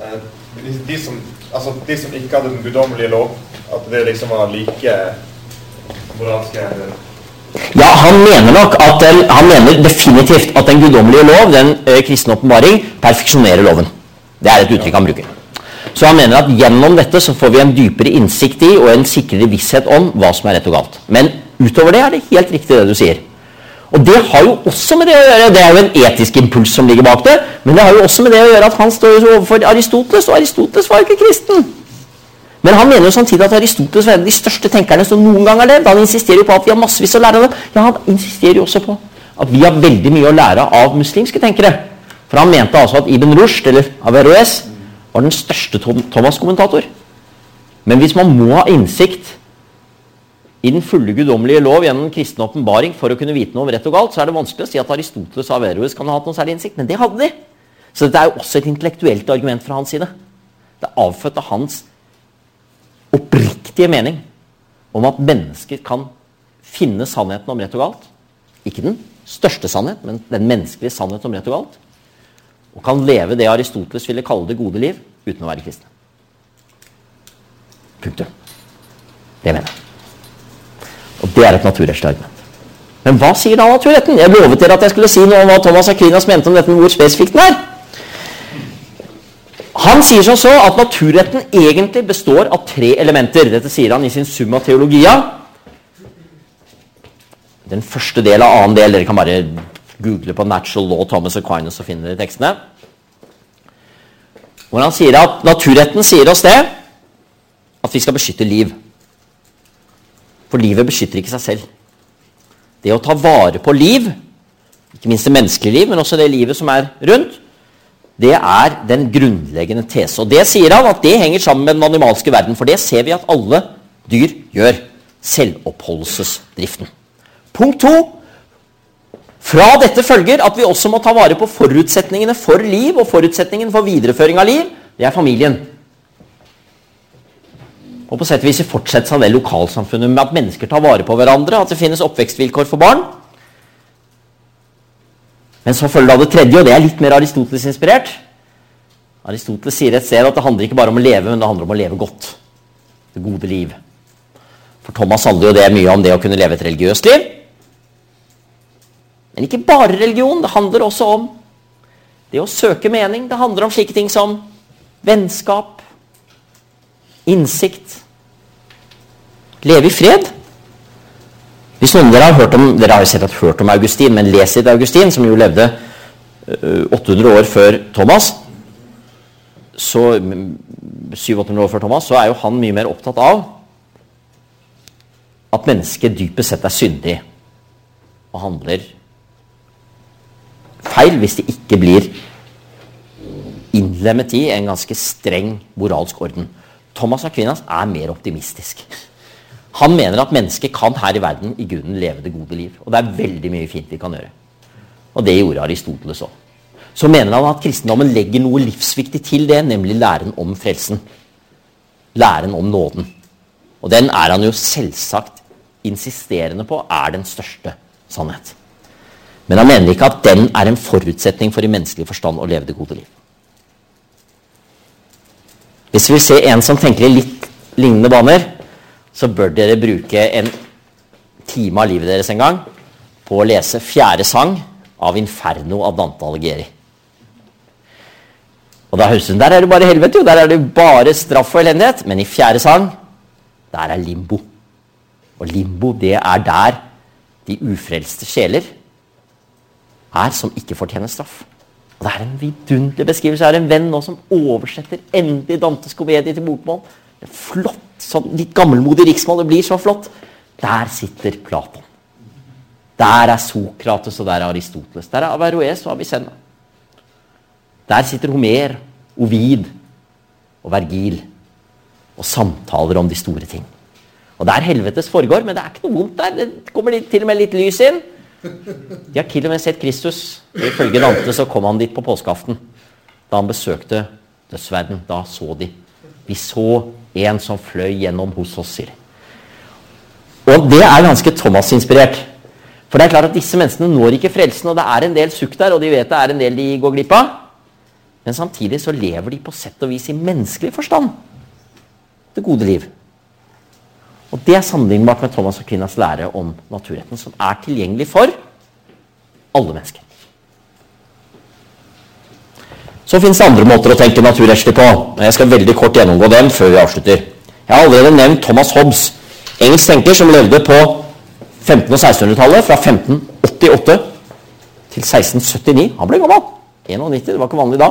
eh, de, de, som, altså, de som ikke hadde den guddommelige lov, at det liksom var like moralske Ja, han mener nok at den, han mener definitivt at den guddommelige lov, den ø, kristne åpenbaring, perfeksjonerer loven. Det er et uttrykk han bruker. Så han mener at gjennom dette så får vi en dypere innsikt i og en sikrere visshet om hva som er rett og galt. Men utover det er det helt riktig det du sier. Og det har jo også med det å gjøre, det er jo en etisk impuls som ligger bak det, men det har jo også med det å gjøre at han står overfor Aristoteles, og Aristoteles var jo ikke kristen. Men han mener jo samtidig at Aristoteles var en av de største tenkerne som noen gang har levd. Han insisterer jo på at vi har massevis å lære av det. Ja, han insisterer jo også på at vi har veldig mye å lære av muslimske tenkere. For han mente altså at Ibn Rushd, eller Averroes, var den største Thomas-kommentator. Men hvis man må ha innsikt i den fulle guddommelige lov gjennom kristen åpenbaring for å kunne vite noe om rett og galt, så er det vanskelig å si at Aristoteles og Averroes kan ha hatt noen særlig innsikt. Men det hadde de. Så dette er jo også et intellektuelt argument fra hans side. Det er avfødt av hans oppriktige mening om at mennesker kan finne sannheten om rett og galt. Ikke den største sannhet, men den menneskelige sannhet om rett og galt. Og kan leve det Aristoteles ville kalle det gode liv, uten å være kristne. Punktum. Det mener jeg. Og det er et naturrettslig argument. Men hva sier da naturretten? Jeg lovet dere at jeg skulle si noe om hva Thomas Aquinas mente om dette med hvor spesifikt den er. Han sier som så at naturretten egentlig består av tre elementer. Dette sier han i sin Summa Theologia. Den første del av annen del. Dere kan bare google på 'Natural Law Thomas Aquinas' og finne dere tekstene. Hvor han sier at naturretten sier oss det at vi skal beskytte liv. For livet beskytter ikke seg selv. Det å ta vare på liv, ikke minst det menneskelige liv, men også det livet som er rundt, det er den grunnleggende tese. Og det sier han at det henger sammen med den animalske verden, for det ser vi at alle dyr gjør. Selvoppholdelsesdriften. Punkt to. Fra dette følger at vi også må ta vare på forutsetningene for liv og forutsetningen for videreføring av liv. Det er familien. Og på sett og vis fortsetter det lokalsamfunnet med at mennesker tar vare på hverandre, at det finnes oppvekstvilkår for barn. Men så følger da det tredje, og det er litt mer Aristoteles-inspirert. Aristoteles sier et sted at det handler ikke bare om å leve, men det handler om å leve godt. Det gode liv. For Thomas handler jo det mye om det å kunne leve et religiøst liv. Men ikke bare religion. Det handler også om det å søke mening. Det handler om slike ting som vennskap, innsikt, leve i fred. Hvis noen av dere har hørt om dere har jo sikkert hørt om Augustin, men les litt Augustin, som jo levde øh, 800 år før Thomas, så 700-800 år før Thomas, så er jo han mye mer opptatt av at mennesket dypest sett er syndig og handler feil hvis det ikke blir innlemmet i en ganske streng moralsk orden. Thomas Aquinas er mer optimistisk. Han mener at mennesket kan her i verden i grunnen leve det gode liv. Og det er veldig mye fint vi kan gjøre. Og det gjorde Aristoteles òg. Så mener han at kristendommen legger noe livsviktig til det, nemlig læren om frelsen. Læren om nåden. Og den er han jo selvsagt insisterende på er den største sannhet. Men han mener ikke at den er en forutsetning for i menneskelig forstand å leve det gode liv. Hvis vi vil se en som tenker i litt lignende baner, så bør dere bruke en time av livet deres en gang på å lese fjerde sang av Inferno av Dante Alighieri. Og da høres Der er det bare helvete, jo. Der er det bare straff og elendighet. Men i fjerde sang, der er limbo. Og limbo, det er der de ufrelste sjeler er som ikke fortjener straff. Og Det er en vidunderlig beskrivelse. Jeg har en venn nå som oversetter endelig Dantes komedie til bokmål. Er Flott, sånn litt gammelmodig riksmål. Det blir så flott. Der sitter Platon. Der er Sokrates, og der er Aristoteles. Der er Averroes og Avicenna. Der sitter Homer, Ovid og Vergil og samtaler om de store ting. Og det er helvetes foregår, men det er ikke noe vondt der. Det kommer til og med litt lys inn. De har til og med sett Kristus. Ifølge Dante så kom han dit på påskeaften. Da han besøkte dødsverden. Da så de. Vi så en som fløy gjennom hos oss, sier. Og det er ganske Thomas-inspirert. For det er klart at disse menneskene når ikke frelsen, og det er en del sukk der, og de vet det er en del de går glipp av. Men samtidig så lever de på sett og vis i menneskelig forstand det gode liv. Og det er sammenlignbart med Thomas og Kvinnas lære om naturretten, som er tilgjengelig for alle mennesker. Så finnes det andre måter å tenke naturrettslig på. og Jeg skal veldig kort gjennomgå dem før vi avslutter. Jeg har allerede nevnt Thomas Hobbes, engelsk tenker som levde på 1500- og 1600-tallet, fra 1588 til 1679. Han ble gammel. 91, det var ikke vanlig da.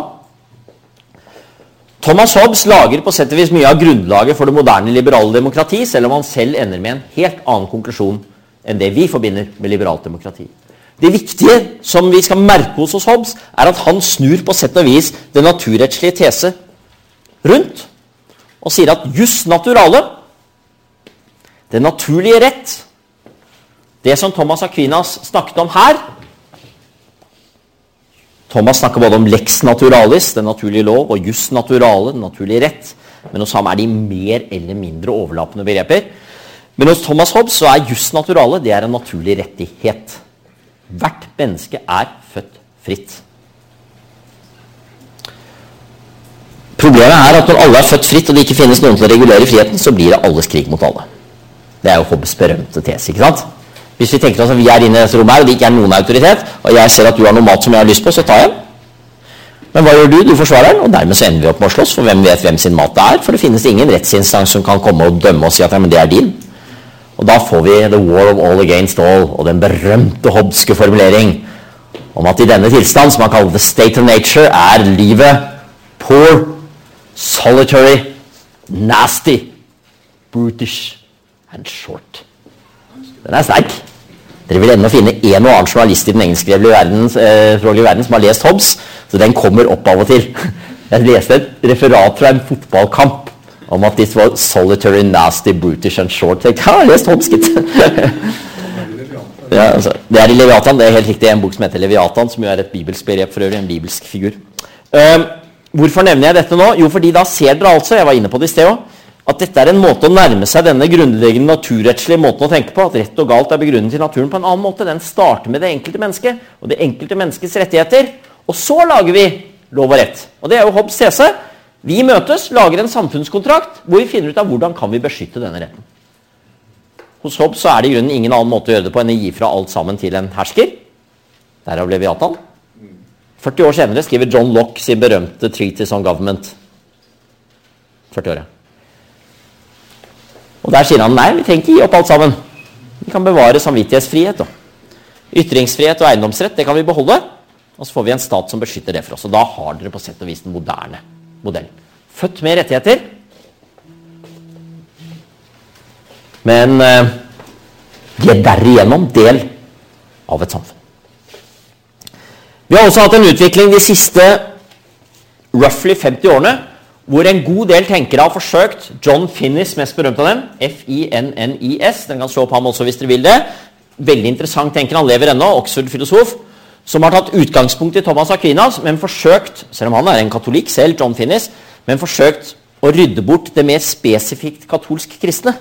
Thomas Hobbes lager på sett og vis mye av grunnlaget for det moderne liberale demokrati, selv om han selv ender med en helt annen konklusjon enn det vi forbinder med liberalt demokrati. Det viktige som vi skal merke hos oss Hobbes, er at han snur på sett og vis den naturrettslige tese rundt og sier at jus naturale, den naturlige rett, det som Thomas Aquinas snakket om her Thomas snakker både om lex naturalis, den naturlige lov, og jus naturale, den naturlige rett. Men hos ham er de mer eller mindre overlappende begreper. Men hos Thomas Hobbes så er jus naturale det er en naturlig rettighet. Hvert menneske er født fritt. Problemet er at når alle er født fritt, og det ikke finnes noen til å regulere friheten, så blir det alles krig mot alle. Det er jo Hobbes berømte tese. ikke sant? Hvis vi tenker oss at vi er inne i dette rommet her, og det ikke er noen autoritet, og jeg ser at du har noe mat som jeg har lyst på, så tar jeg den. Men hva gjør du? Du forsvarer den, og dermed så ender vi opp med å slåss, for hvem vet hvem sin mat det er? For det finnes ingen rettsinstans som kan komme og dømme og si at ja, men det er din. Og da får vi the war of all against all, og den berømte hobbske formulering om at i denne tilstand, som man kaller the state of nature, er livet poor, solitary, nasty, brutish and short. Den er sterk. Dere vil ennå finne en og annen journalist i den engelskspråklige verden, eh, verden som har lest Hobbes, så den kommer opp av og til. Jeg leste et referat fra en fotballkamp om at this was solitary, nasty, brutish and short. Jeg har lest Homskit! Ja, altså, det er i Leviatan. Det er helt riktig en bok som heter Leviatan, som jo er et bibelsk begrep for øvrig. En bibelsk figur. Um, hvorfor nevner jeg dette nå? Jo, fordi da ser dere altså, jeg var inne på det i sted også, at dette er en måte å nærme seg denne grunnleggende naturrettslige måten å tenke på. At rett og galt er begrunnet i naturen på en annen måte. Den starter med det enkelte mennesket og det enkelte menneskets rettigheter. Og så lager vi lov og rett. Og det er jo Hobbes tese. Vi møtes, lager en samfunnskontrakt hvor vi finner ut av hvordan kan vi beskytte denne retten. Hos Hobbes er det i grunnen ingen annen måte å gjøre det på enn å gi fra alt sammen til en hersker. Derav Leviatan. 40 år senere skriver John Locke sin berømte 'Treatise on Government'. 40 året. Og Der sier han nei, vi trenger ikke gi opp alt sammen. Vi kan bevare samvittighetsfrihet. Og. Ytringsfrihet og eiendomsrett det kan vi beholde. Og så får vi en stat som beskytter det for oss. Og da har dere på sett og vis den moderne modellen. Født med rettigheter, men eh, de er derigjennom del av et samfunn. Vi har også hatt en utvikling de siste roughly 50 årene hvor en god del tenkere har forsøkt John Finnis, mest berømt av dem, F-I-N-N-I-S. Den kan slå opp ham også hvis dere vil det. Veldig interessant tenker, han lever ennå, Oxford-filosof. Som har tatt utgangspunkt i Thomas Aquinas, men forsøkt, selv om han er en katolikk selv, John Finnis, men forsøkt å rydde bort det mer spesifikt katolsk kristne.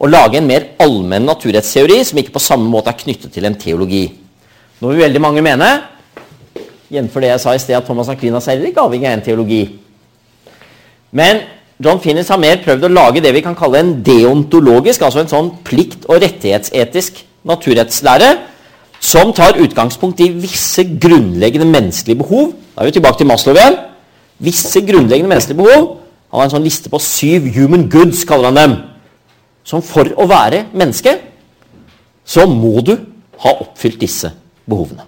Og lage en mer allmenn naturrettsteori som ikke på samme måte er knyttet til en teologi. Nå vil veldig mange mene, jf. det jeg sa i sted, at Thomas Aquinas er ikke avhengig av en teologi. Men John Finnis har mer prøvd å lage det vi kan kalle en deontologisk, altså en sånn plikt- og rettighetsetisk naturrettslære, som tar utgangspunkt i visse grunnleggende menneskelige behov. Da er vi tilbake til Maslow igjen. Visse grunnleggende menneskelige behov. Han har en sånn liste på syv human goods, kaller han dem. Som for å være menneske, så må du ha oppfylt disse behovene.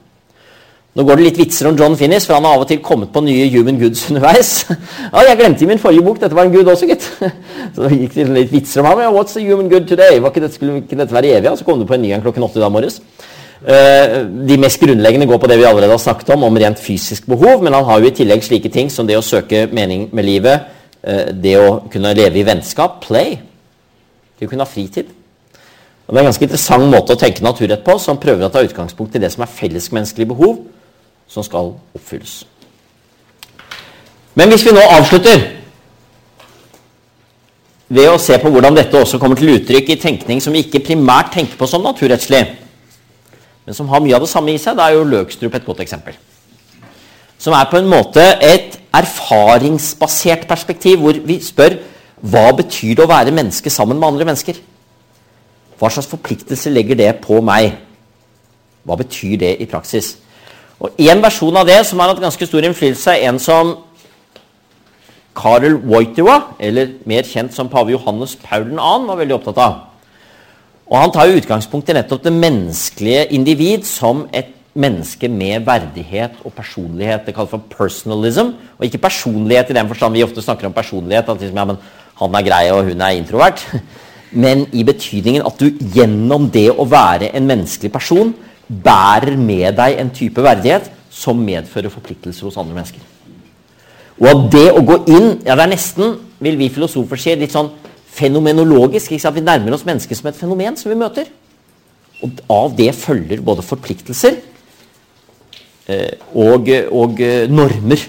Nå går det litt vitser om John Finnis, for han har av og til kommet på nye human goods underveis. ja, jeg glemte i min forrige bok dette var en gud også, gitt. Så det gikk litt vitser om ham. What's the human good today? Var ikke dette, skulle ikke dette være evig? Så kom det på en ny gang klokken åtte i dag morges. Uh, de mest grunnleggende går på det vi allerede har snakket om, om rent fysisk behov, men han har jo i tillegg slike ting som det å søke mening med livet, uh, det å kunne leve i vennskap, play, det å kunne ha fritid. Og Det er en ganske interessant måte å tenke naturrett på, som prøver å ta utgangspunkt i det som er fellesmenneskelige behov, som skal oppfylles. Men hvis vi nå avslutter ved å se på hvordan dette også kommer til uttrykk i tenkning som vi ikke primært tenker på som naturrettslig, men som har mye av det samme i seg, da er jo Løkstrup et godt eksempel. som er på en måte et erfaringsbasert perspektiv, hvor vi spør hva betyr det å være menneske sammen med andre mennesker? Hva slags forpliktelse legger det på meg? Hva betyr det i praksis? Og En versjon av det som har hatt ganske stor innflytelse, er en som Karel Wojtyła, eller mer kjent som pave Johannes Paul 2., var veldig opptatt av. Og Han tar jo utgangspunkt i nettopp det menneskelige individ som et menneske med verdighet og personlighet. Det kalles for personalism. Og ikke personlighet i den forstand vi ofte snakker om personlighet. at liksom, ja, han er grei, og hun er introvert. Men i betydningen at du gjennom det å være en menneskelig person bærer med deg en type verdighet som medfører forpliktelser hos andre mennesker. Og at det å gå inn ja det er nesten, vil vi filosofer si, litt sånn fenomenologisk. Ikke sant? Vi nærmer oss mennesket som et fenomen som vi møter. Og av det følger både forpliktelser eh, og, og eh, normer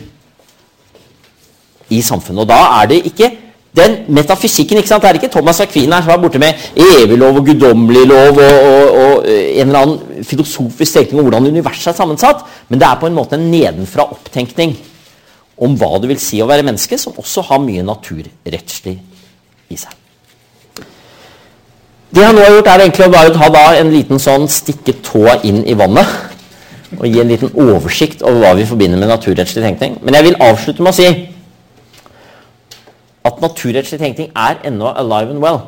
i samfunnet. Og da er det ikke den metafysikken ikke sant? Det er ikke Thomas Aquina som er borte med evig lov og guddommelig lov og, og, og, en eller annen filosofisk tenkning om hvordan universet er sammensatt, men det er på en måte en nedenfra-opptenkning om hva det vil si å være menneske, som også har mye naturrettslig i seg. Det jeg nå har gjort, er egentlig å bare ta en liten sånn stikke tå inn i vannet. Og gi en liten oversikt over hva vi forbinder med naturrettslig tenkning. Men jeg vil avslutte med å si at naturrettslig tenkning er ennå alive and well.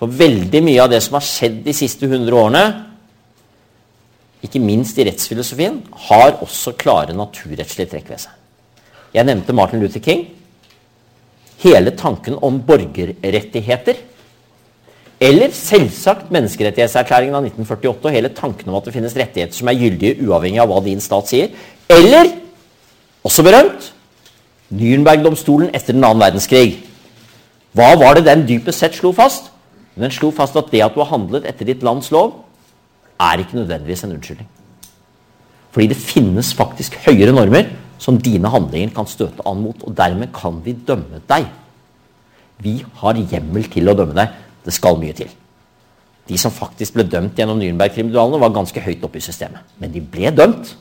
For veldig mye av det som har skjedd de siste 100 årene, ikke minst i rettsfilosofien, har også klare naturrettslige trekk ved seg. Jeg nevnte Martin Luther King. Hele tanken om borgerrettigheter. Eller selvsagt menneskerettighetserklæringen av 1948 og hele tanken om at det finnes rettigheter som er gyldige uavhengig av hva din stat sier. Eller, også berømt, Nürnberg-domstolen etter den annen verdenskrig. Hva var det den dypest sett slo fast? Den slo fast at det at du har handlet etter ditt lands lov, er ikke nødvendigvis en unnskyldning. Fordi det finnes faktisk høyere normer som dine handlinger kan støte an mot. Og dermed kan vi dømme deg. Vi har hjemmel til å dømme deg. Det skal mye til. De som faktisk ble dømt gjennom Nürnberg-tribunalene, var ganske høyt oppe i systemet. Men de ble dømt.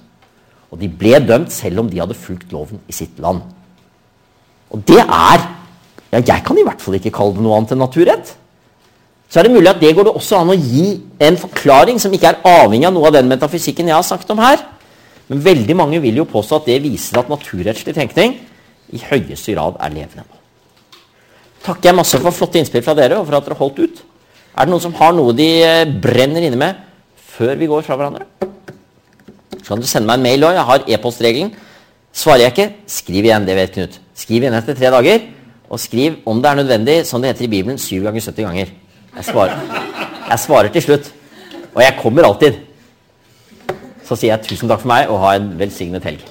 Og de ble dømt selv om de hadde fulgt loven i sitt land. Og det er ja, Jeg kan i hvert fall ikke kalle det noe annet enn naturrett. Så er det mulig at det går det også an å gi en forklaring som ikke er avhengig av noe av den metafysikken jeg har snakket om her. Men veldig mange vil jo påstå at det viser at naturrettslig tenkning i høyeste grad er levende. Takker jeg masse for flotte innspill fra dere og for at dere holdt ut. Er det noen som har noe de eh, brenner inne med før vi går fra hverandre? Så kan du sende meg en mail òg. Jeg har e-postregelen. Svarer jeg ikke, skriv igjen. Det vet Knut. Skriv igjen etter tre dager. Og skriv om det er nødvendig, som det heter i Bibelen, 7 ganger 70 ganger. Jeg svarer, jeg svarer til slutt. Og jeg kommer alltid. Så sier jeg tusen takk for meg, og ha en velsignet helg.